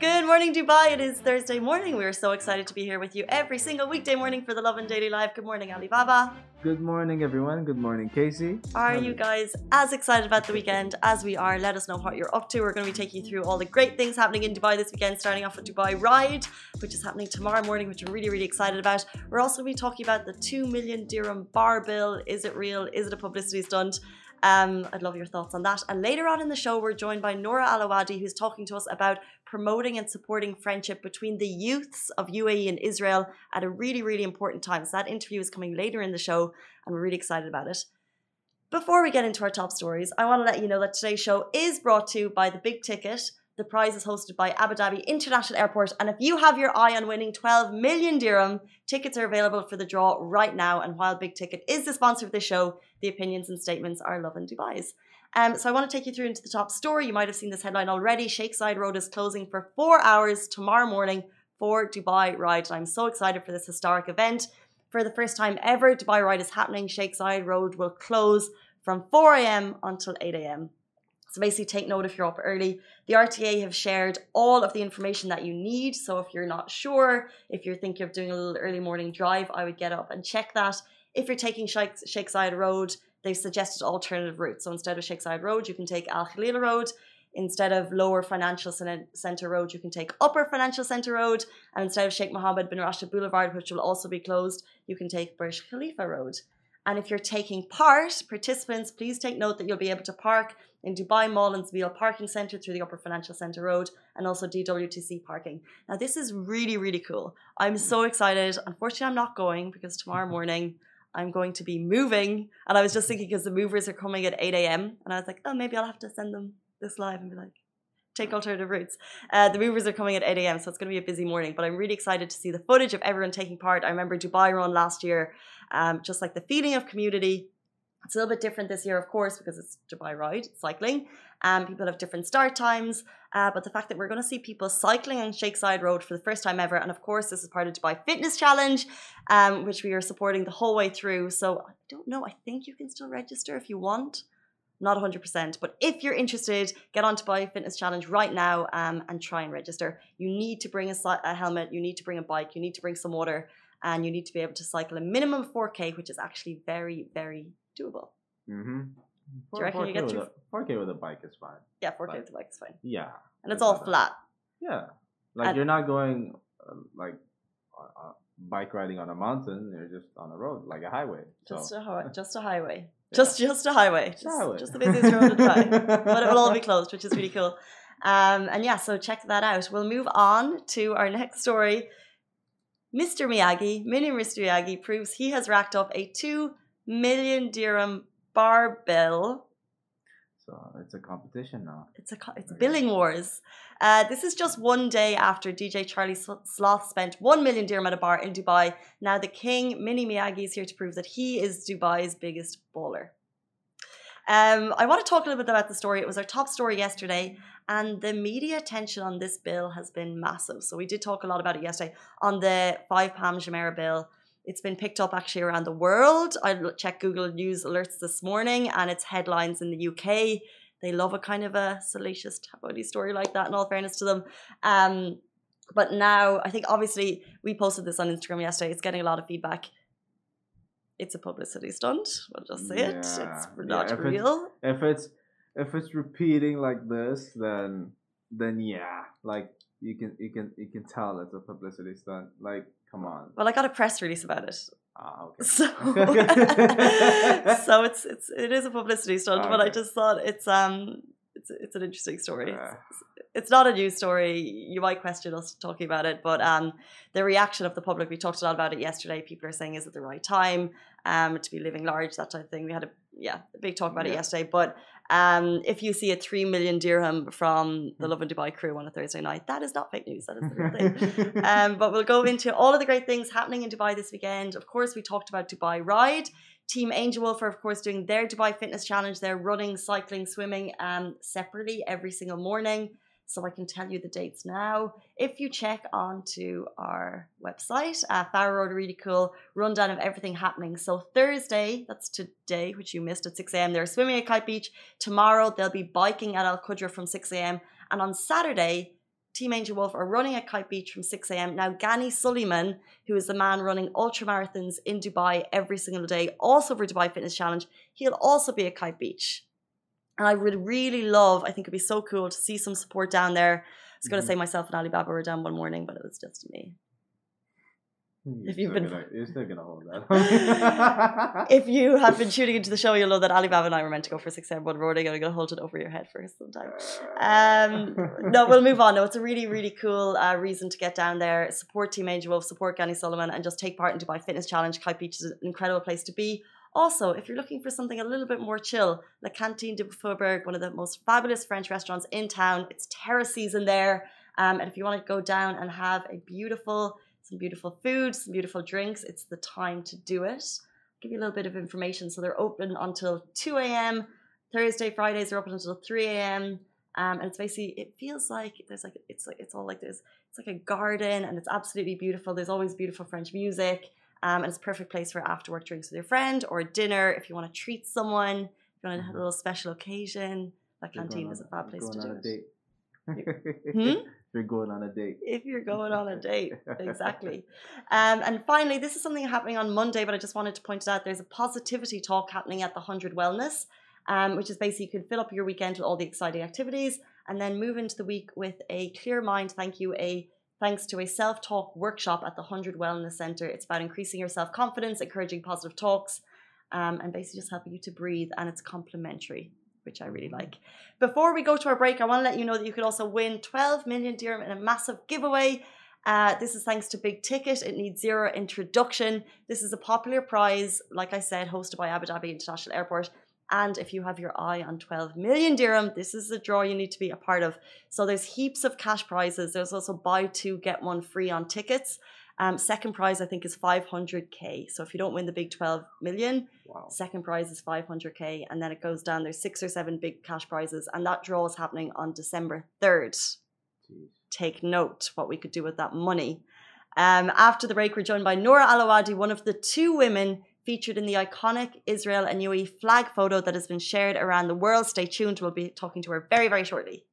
Good morning, Dubai. It is Thursday morning. We are so excited to be here with you every single weekday morning for the Lovin Daily Live. Good morning, Alibaba. Good morning, everyone. Good morning, Casey. Are you guys as excited about the weekend as we are? Let us know what you're up to. We're going to be taking you through all the great things happening in Dubai this weekend, starting off with Dubai Ride, which is happening tomorrow morning, which we're really, really excited about. We're also going to be talking about the 2 million dirham bar bill. Is it real? Is it a publicity stunt? Um, I'd love your thoughts on that. And later on in the show, we're joined by Norah Alawadhi, who's talking to us about promoting and supporting friendship between the youths of UAE and Israel at a really, really important time. So that interview is coming later in the show, and we're really excited about it. Before we get into our top stories, I want to let you know that today's show is brought to you by the Big Ticket. The prize is hosted by Abu Dhabi International Airport. And if you have your eye on winning 12 million dirham, tickets are available for the draw right now. And while Big Ticket is the sponsor of this show, the opinions and statements are Lovin Dubai's. Um, so I want to take you through into the top story. You might have seen this headline already. Zayed Road is closing for four hours tomorrow morning for Dubai Ride. And I'm so excited for this historic event. For the first time ever, Dubai Ride is happening. Zayed Road will close from 4 a.m. until 8 a.m. So basically, take note if you're up early. The RTA have shared all of the information that you need. So if you're not sure, if you're thinking of doing a little early morning drive, I would get up and check that. If you're taking Zayed Road, they've suggested alternative routes. So instead of Zayed Road, you can take Al Khail Road. Instead of Lower Financial Centre Road, you can take Upper Financial Centre Road. And instead of Sheikh Mohammed bin Rashid Boulevard, which will also be closed, you can take Burj Khalifa Road. And if you're taking part, participants, please take note that you'll be able to park in Dubai Mall and Zabeel Parking Centre through the Upper Financial Centre Road and also DWTC parking. Now, this is really, really cool. I'm so excited. Unfortunately, I'm not going because tomorrow morning I'm going to be moving. And I was just thinking because the movers are coming at 8 a.m. And I was like, oh, maybe I'll have to send them this live and be like, take alternative routes. Uh, the movers are coming at 8 a.m., so it's going to be a busy morning. But I'm really excited to see the footage of everyone taking part. I remember Dubai Run last year, um, just like the feeling of community. It's a little bit different this year, of course, because it's Dubai Ride, cycling. Um, people have different start times. Uh, but the fact that we're going to see people cycling on Zayed Road for the first time ever. And of course, this is part of Dubai Fitness Challenge, um, which we are supporting the whole way through. So I don't know. I think you can still register if you want not 100%. But if you're interested, get on to Dubai Fitness Challenge right now um, and try and register. You need to bring a, a, helmet, you need to bring a bike, you need to bring some water, and you need to be able to cycle a minimum 4K, which is actually very, very doable. Mm-hmm. Do you reckon you get through? 4K with a bike is fine. Yeah, 4K with a bike is fine. Yeah. And it's all flat. Yeah. Like and you're not going uh, like uh, bike riding on a mountain, you're just on a road, like a highway. Just so. a, just a highway. Just just a highway. Just, highway. just the busiest road in Dubai. but it will all be closed, which is really cool. Um, and yeah, so check that out. We'll move on to our next story. Mr. Miyagi, Mini Mr. Miyagi proves he has racked up a two million dirham bar bill so it's a competition now. It's a it's billing wars. Uh, this is just one day after DJ Charlie Sloth spent one million dirham at a bar in Dubai. Now the king Mini Miyagi is here to prove that he is Dubai's biggest baller. Um, I want to talk a little bit about the story. It was our top story yesterday, and the media attention on this bill has been massive. So we did talk a lot about it yesterday on the Five Palm Jumeirah bill. It's been picked up actually around the world. I checked Google News alerts this morning and its headlines in the UK. They love a kind of a salacious tabloidy story like that, in all fairness to them. Um, but now, I think obviously we posted this on Instagram yesterday. It's getting a lot of feedback. It's a publicity stunt. We'll just say yeah. it. It's not yeah, if real. It's, if it's if it's repeating like this, then then yeah, like you can you can you can tell it's a publicity stunt. Like Come on. Well, I got a press release about it. Ah, okay. So, so it's it's it is a publicity stunt, okay. but I just thought it's um it's it's an interesting story. Uh. It's, it's not a news story. You might question us talking about it, but um, the reaction of the public, we talked a lot about it yesterday. People are saying, is it the right time um, to be living large, that type of thing. We had a yeah a big talk about yeah. it yesterday. But um, if you see a three million dirham from the Lovin Dubai crew on a Thursday night, that is not fake news. That is the real thing. um, but we'll go into all of the great things happening in Dubai this weekend. Of course, we talked about Dubai Ride. Team Angel Wolf are, of course, doing their Dubai Fitness Challenge. They're running, cycling, swimming um, separately every single morning. So I can tell you the dates now. If you check onto our website, uh, Farrow wrote a really cool rundown of everything happening. So Thursday, that's today, which you missed at 6 a.m., they're swimming at Kite Beach. Tomorrow, they'll be biking at Al Qudra from 6 a.m. And on Saturday, Team Angel Wolf are running at Kite Beach from 6 a.m. Now, Gani Suleiman, who is the man running ultra marathons in Dubai every single day, also for Dubai Fitness Challenge, he'll also be at Kite Beach. And I would really love, I think it'd be so cool to see some support down there. I was going to Mhm. say myself and Alibaba were down one morning, but it was just me. You're If you've been- gonna, you're still gonna hold that. If you have been tuning into the show, you'll know that Alibaba and I were meant to go for 6 a.m. one morning. and I'm going to hold it over your head for some time. Um, no, we'll move on. No, it's a really, really cool uh, reason to get down there, support Team Angel Wolf, support Gani Solomon, and just take part in Dubai Fitness Challenge. Kite Beach is an incredible place to be. Also, if you're looking for something a little bit more chill, La Cantine du Faubourg, one of the most fabulous French restaurants in town. It's terrace season there. Um, and if you want to go down and have a beautiful, some beautiful food, some beautiful drinks, it's the time to do it. give you a little bit of information. So they're open until 2 a.m. Thursday, Fridays are open until 3 a.m. Um, and it's basically it feels like there's like it's like it's all like this it's like a garden and it's absolutely beautiful. There's always beautiful French music. Um, and it's a perfect place for after work drinks with your friend or dinner if you want to treat someone, if you want to have a little special occasion. That You're canteen is a fab place to do a it. date. Hmm? You're going on a date. if you're going on a date. Exactly. Um, and finally, this is something happening on Monday, but I just wanted to point it out. There's a positivity talk happening at the 100 Wellness, um, which is basically you can fill up your weekend with all the exciting activities and then move into the week with a clear mind. Thank you. A thanks to a self talk workshop at the 100 Wellness Center. It's about increasing your self confidence, encouraging positive talks, um, and basically just helping you to breathe. And it's complimentary, which I really like. Before we go to our break, I want to let you know that you could also win 12 million dirham in a massive giveaway. Uh, this is thanks to Big Ticket. It needs zero introduction. This is a popular prize, like I said, hosted by Abu Dhabi International Airport. And if you have your eye on 12 million dirham, this is the draw you need to be a part of. So there's heaps of cash prizes. There's also buy two, get one free on tickets. Um, second prize, I think, is 500k. So if you don't win the big 12 million, Wow. Second prize is 500k, and then it goes down. There's six or seven big cash prizes, and that draw is happening on December 3rd. Jeez. Take note what we could do with that money. Um, after the break, we're joined by Norah Alawadhi, one of the two women featured in the iconic Israel and UAE flag photo that has been shared around the world. Stay tuned. We'll be talking to her very, very shortly.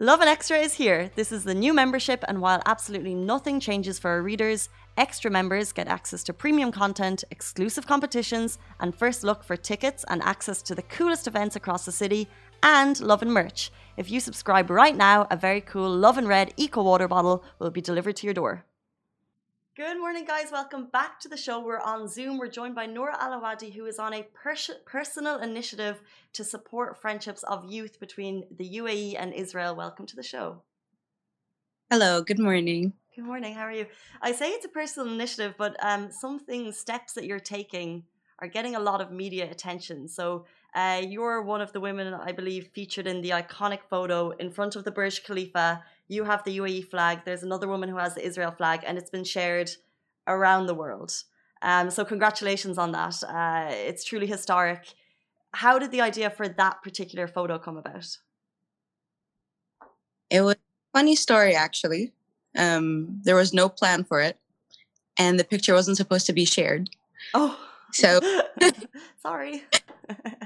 Lovin Extra is here. This is the new membership, and while absolutely nothing changes for our readers, extra members get access to premium content, exclusive competitions, and first look for tickets and access to the coolest events across the city, and Lovin merch. If you subscribe right now, a very cool Lovin Red Eco Water bottle will be delivered to your door. Good morning, guys. Welcome back to the show. We're on Zoom. We're joined by Norah Alawadhi, who is on a pers- personal initiative to support friendships of youth between the UAE and Israel. Welcome to the show. Hello, good morning. Good morning. How are you? I say it's a personal initiative, but um, some things, steps that you're taking are getting a lot of media attention. So uh, you're one of the women, I believe, featured in the iconic photo in front of the Burj Khalifa. You have the UAE flag. There's another woman who has the Israel flag, and it's been shared around the world. Um, so congratulations on that. Uh, it's truly historic. How did the idea for that particular photo come about? It was a funny story actually. Um, there was no plan for it, and the picture wasn't supposed to be shared. Oh, So- sorry.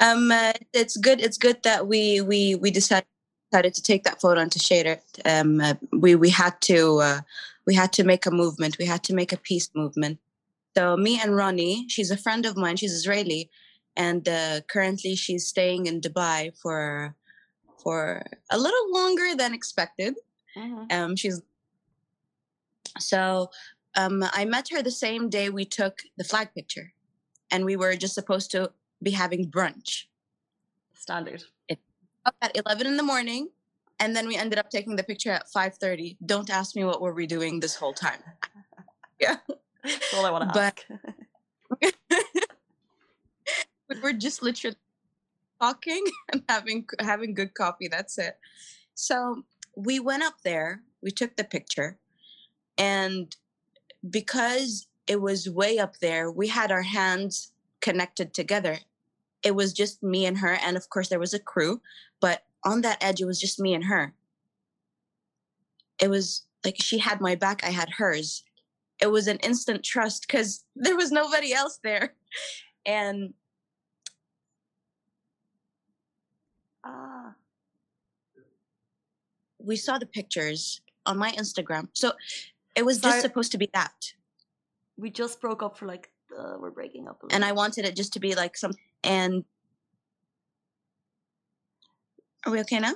Um, uh, it's good. It's good that we we we decided decided to take that photo and to share it. Um, uh, we we had to uh, we had to make a movement. We had to make a peace movement. So me and Ronnie, she's a friend of mine. She's Israeli, and uh, currently she's staying in Dubai for for a little longer than expected. Mhm. Um, she's so um, I met her the same day we took the flag picture, and we were just supposed to be having brunch Standard. It, up at 11 in the morning and then we ended up taking the picture at 5.30 don't ask me what were we doing this whole time yeah. That's all I want to But- ask. we were just literally talking and having having good coffee that's it so we went up there we took the picture and because it was way up there we had our hands connected together it was just me and her and of course there was a crew but on that edge, it was just me and her. It was like she had my back, I had hers. It was an instant trust because there was nobody else there. And Ah. we saw the pictures on my Instagram. So it was Sorry. just supposed to be that. We just broke up for like uh, we're breaking up. And I wanted it just to be like some and are we okay now?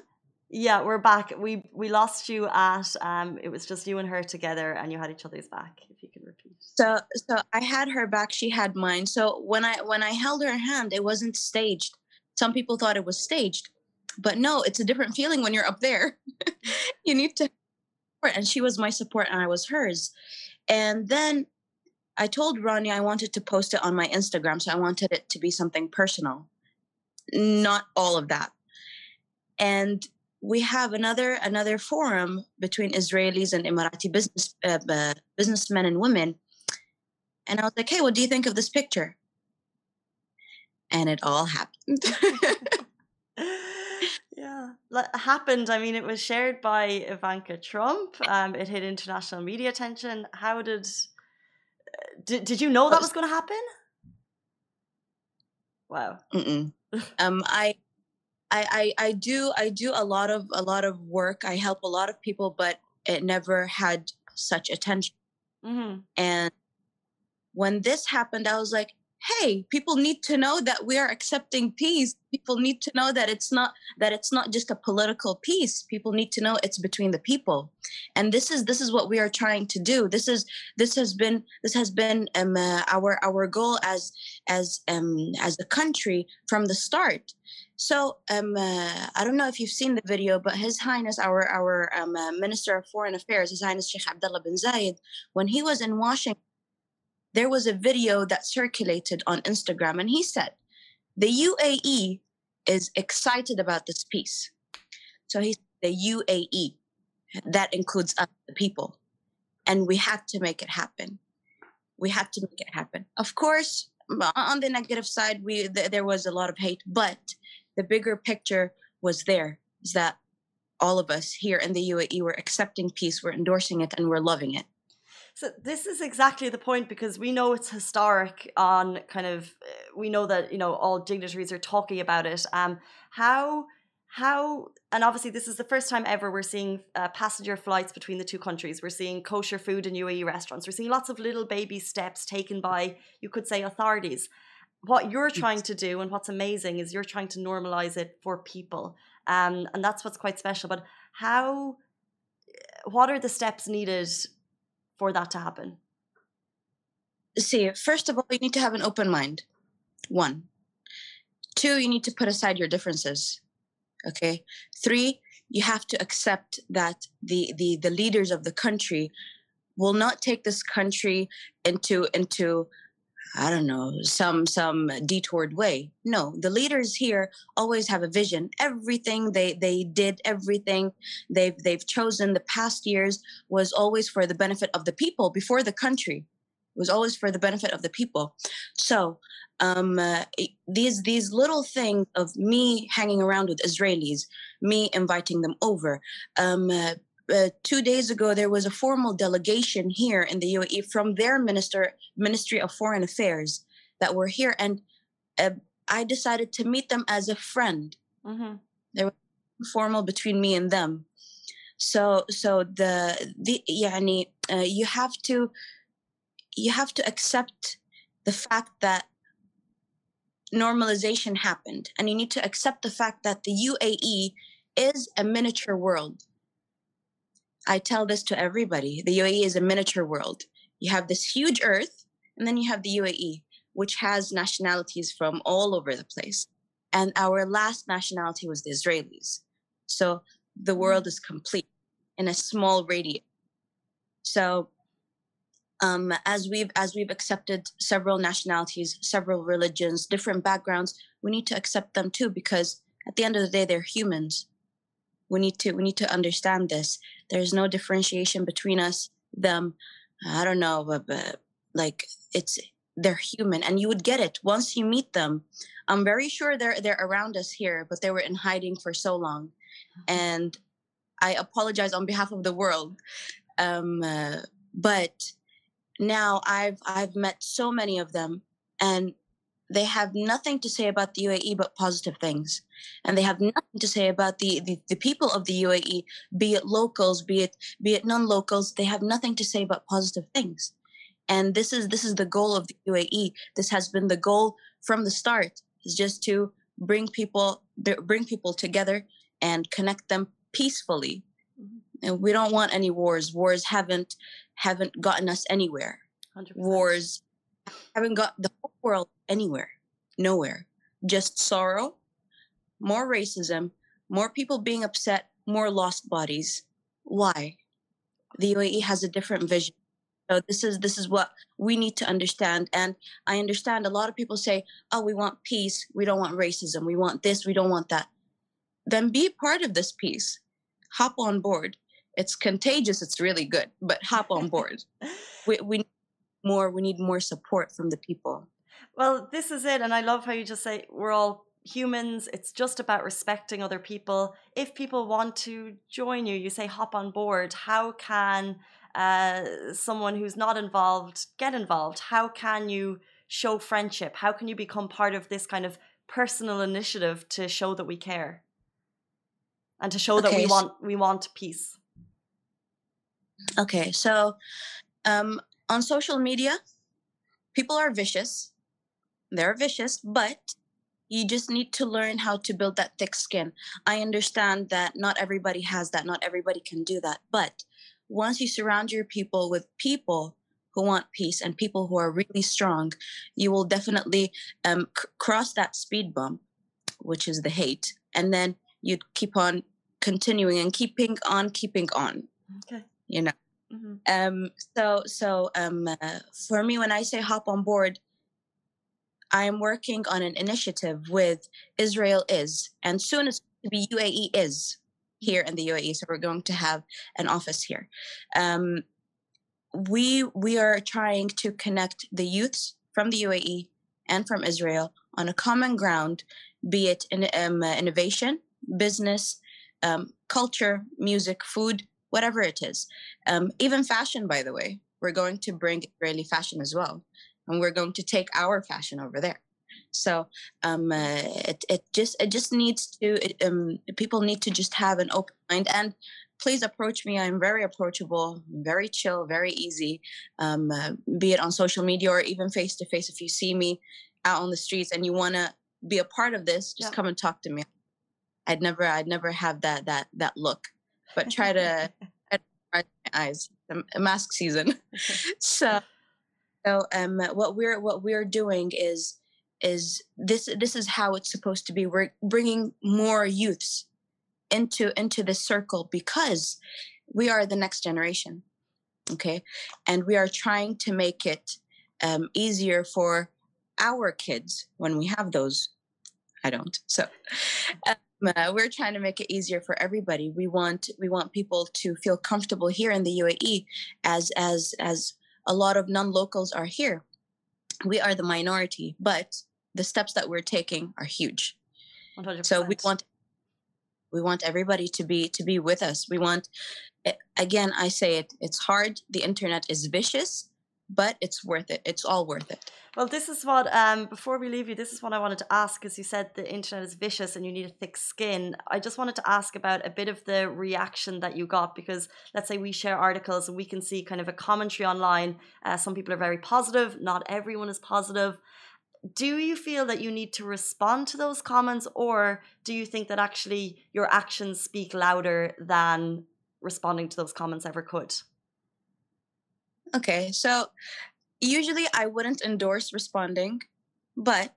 Yeah, we're back. We we lost you at um it was just you and her together and you had each other's back, if you can repeat. So so I had her back, she had mine. So when I when I held her hand, it wasn't staged. Some people thought it was staged. But no, it's a different feeling when you're up there. you need to and she was my support and I was hers. And then I told Ronnie I wanted to post it on my Instagram, so I wanted it to be something personal. Not all of that. And we have another another forum between Israelis and Emirati business uh, uh, businessmen and women. And I was like, "Hey, what do you think of this picture?" And it all happened. yeah, happened. I mean, it was shared by Ivanka Trump. Um, it hit international media attention. How did did did you know that was going to happen? Wow. Mm-mm. um, I, I, I, I do, I do a lot of a lot of work. I help a lot of people, but it never had such attention. hmm And when this happened, I was like, hey, people need to know that we are accepting peace. People need to know that it's not that it's not just a political peace. People need to know it's between the people. And this is this is what we are trying to do. This is this has been this has been um, uh, our our goal as as um as a country from the start. So um, uh, I don't know if you've seen the video, but His Highness, our our um, uh, Minister of Foreign Affairs, His Highness Sheikh Abdullah bin Zayed, when he was in Washington, there was a video that circulated on Instagram, and he said, "The UAE is excited about this peace." So he the UAE, that includes us, the people, and we had to make it happen. We had to make it happen. Of course, on the negative side, we th- there was a lot of hate, but the bigger picture was there. Is that all of us here in the UAE were accepting peace, we're endorsing it, and we're loving it. So this is exactly the point because we know it's historic. On kind of, uh, we know that you know all dignitaries are talking about it. Um, how how and obviously this is the first time ever we're seeing uh, passenger flights between the two countries. We're seeing kosher food in UAE restaurants. We're seeing lots of little baby steps taken by you could say authorities. What you're trying to do and what's amazing is you're trying to normalize it for people, um, and that's what's quite special. But how? What are the steps needed for that to happen? See, first of all, you need to have an open mind. One. Two, you need to put aside your differences. Okay. Three, you have to accept that the the the leaders of the country will not take this country into into I don't know some some detoured way. No, the leaders here always have a vision. Everything they they did, everything they've they've chosen the past years was always for the benefit of the people before the country. It was always for the benefit of the people. So um, uh, these these little things of me hanging around with Israelis, me inviting them over. Um, uh, uh, two days ago, there was a formal delegation here in the UAE from their minister Ministry of Foreign Affairs that were here, and uh, I decided to meet them as a friend, Mm-hmm. formal between me and them. So so the the يعني, uh, you have to you have to accept the fact that normalization happened and you need to accept the fact that the UAE is a miniature world. I tell this to everybody. The UAE is a miniature world. You have this huge earth and then you have the UAE which has nationalities from all over the place. And our last nationality was the Israelis. So the world is complete in a small radius. So um, as we've as we've accepted several nationalities, several religions, different backgrounds, we need to accept them too because at the end of the day, they're humans. We need to we need to understand this. There's no differentiation between us, them. I don't know, but, but like it's they're human and you would get it once you meet them i'm very sure they're they're around us here but they were in hiding for so long and i apologize on behalf of the world um, uh, but now i've i've met so many of them and they have nothing to say about the UAE but positive things. And they have nothing to say about the, the, the, people of the UAE, be it locals, be it be it non-locals, they have nothing to say about positive things and this is this is the goal of the UAE. This has been the goal from the start. Is just to bring people bring people together and connect them peacefully. Mm-hmm. And we don't want any wars. Wars haven't haven't gotten us anywhere. 100%. Wars haven't got the whole world anywhere. Nowhere. Just sorrow, more racism, more people being upset, more lost bodies. Why? The UAE has a different vision. So this is this is what we need to understand. And i understand a lot of people say oh we want peace. We don't want racism. We want this. We don't want that. Then be part of this peace. Hop on board. It's contagious. It's really good but hop on board. We, we need more. We need more support from the people well this is it and i love how you just say we're all humans it's just about respecting other people if people want to join you you say hop on board how can uh, someone who's not involved get involved? How can you show friendship? How can you become part of this kind of personal initiative to show that we care and to show okay, that we want we want peace? Okay, so um, on social media, people are vicious. They're vicious, but you just need to learn how to build that thick skin. I understand that not everybody has that, not everybody can do that, but once you surround your people with people who want peace and people who are really strong, you will definitely um, c- cross that speed bump, which is the hate, and then you'd keep on continuing and keeping on, keeping on. Okay. You know. Mm-hmm. Um. So so um. Uh, for me, when I say hop on board, I am working on an initiative with Israel is, and soon as to be UAE is here in the UAE. So we're going to have an office here. Um, we we are trying to connect the youths from the UAE and from Israel on a common ground, be it in um, innovation, business, um, culture, music, food, whatever it is. Um, even fashion, by the way, we're going to bring Israeli fashion as well, and we're going to take our fashion over there. So um, uh, it it just it just needs to it, um, people need to just have an open mind and please approach me. I'm very approachable, very chill, very easy. Um, uh, be it on social media or even face to face. If you see me out on the streets and you want to be a part of this, just yeah. come and talk to me. I'd never I'd never have that that that look, but try to my eyes. Mask season. so so um, what we're what we're doing is is this this is how it's supposed to be. We're bringing more youths into into the circle because we are the next generation okay? And we are trying to make it um, easier for our kids when we have those. I don't so um, uh, we're trying to make it easier for everybody. We want we want people to feel comfortable here in the uae as as as a lot of non-locals are here we are the minority, but the steps that we're taking are huge. 100%. So we want we want everybody to be to be with us. We want eh, again, I say it, it's hard. The internet is vicious, but it's worth it. It's all worth it. Well, this is what um before we leave you, this is what I wanted to ask because you said the internet is vicious and you need a thick skin. I just wanted to ask about a bit of the reaction that you got because let's say we share articles and we can see kind of a commentary online. Uh, some people are very positive, not everyone is positive. Do you feel that you need to respond to those comments, or do you think that actually your actions speak louder than responding to those comments ever could? Okay, so usually I wouldn't endorse responding, but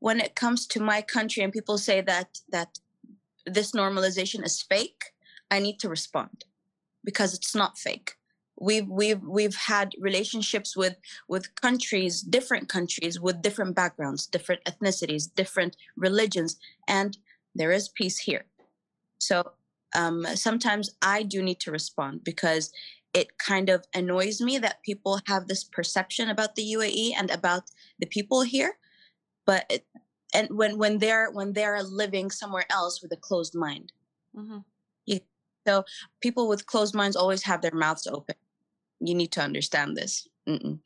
when it comes to my country and people say that that this normalization is fake, I need to respond because it's not fake. We've we've we've had relationships with with countries, different countries with different backgrounds, different ethnicities, different religions, and there is peace here. So um, sometimes I do need to respond because it kind of annoys me that people have this perception about the UAE and about the people here, but it, and when when they're when they're living somewhere else with a closed mind. hmm So people with closed minds always have their mouths open. You need to understand this. Mm-mm.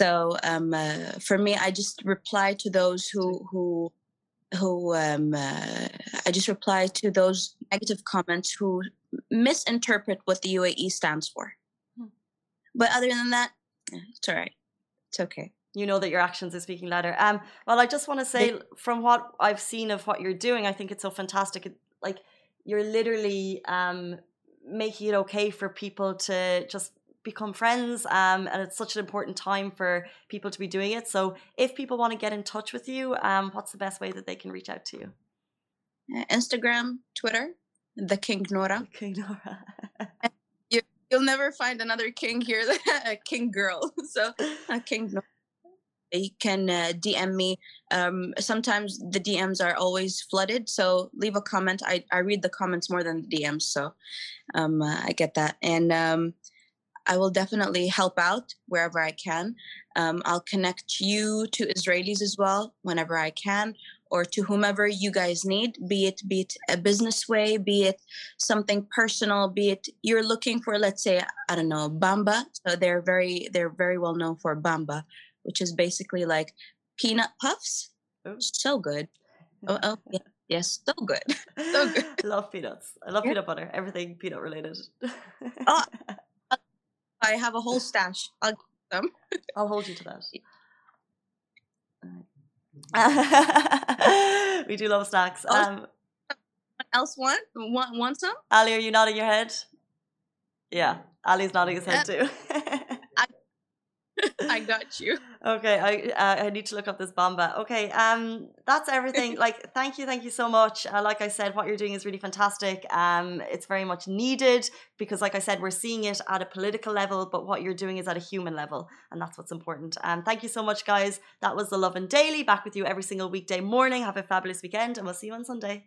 So um, uh, for me, I just reply to those who who who um, uh, I just reply to those negative comments who misinterpret what the UAE stands for. But other than that, eh, it's all right. It's okay. You know that your actions are speaking louder. Um, well, I just want to say, from what I've seen of what you're doing, I think it's so fantastic. It, like you're literally um, making it okay for people to just become friends um, and it's such an important time for people to be doing it so if people want to get in touch with you um, what's the best way that they can reach out to you Uh, Instagram, Twitter, the King Nora. okay Nora You'll never find another king here, a king girl. So a king. You can uh, DM me. Um, sometimes the DMs are always flooded, so leave a comment. I, I read the comments more than the DMs, so um, uh, I get that, and um, I will definitely help out wherever I can. Um, I'll connect you to Israelis as well whenever I can, or to whomever you guys need. Be it be it a business way, be it something personal, be it you're looking for, let's say, I don't know, Bamba. So they're very they're very well known for Bamba, which is basically like peanut puffs. Oh. So good. Oh, oh yeah, yes, so good. So good. I love peanuts I love Yeah. peanut butter everything peanut related Oh. I have a whole stash. I'll them. I'll hold you to that we do love snacks Oh. um, else want want want some? Ali, are you nodding your head? Yeah, Ali's nodding his head too. I got you. okay, I uh, I need to look up this Bamba. Okay, um, that's everything. like, thank you, thank you so much. Uh, like I said, what you're doing is really fantastic. Um, it's very much needed because, like I said, we're seeing it at a political level, but what you're doing is at a human level, and that's what's important. Um, thank you so much, guys. That was the Lovin Daily. Back with you every single weekday morning. Have a fabulous weekend, and we'll see you on Sunday.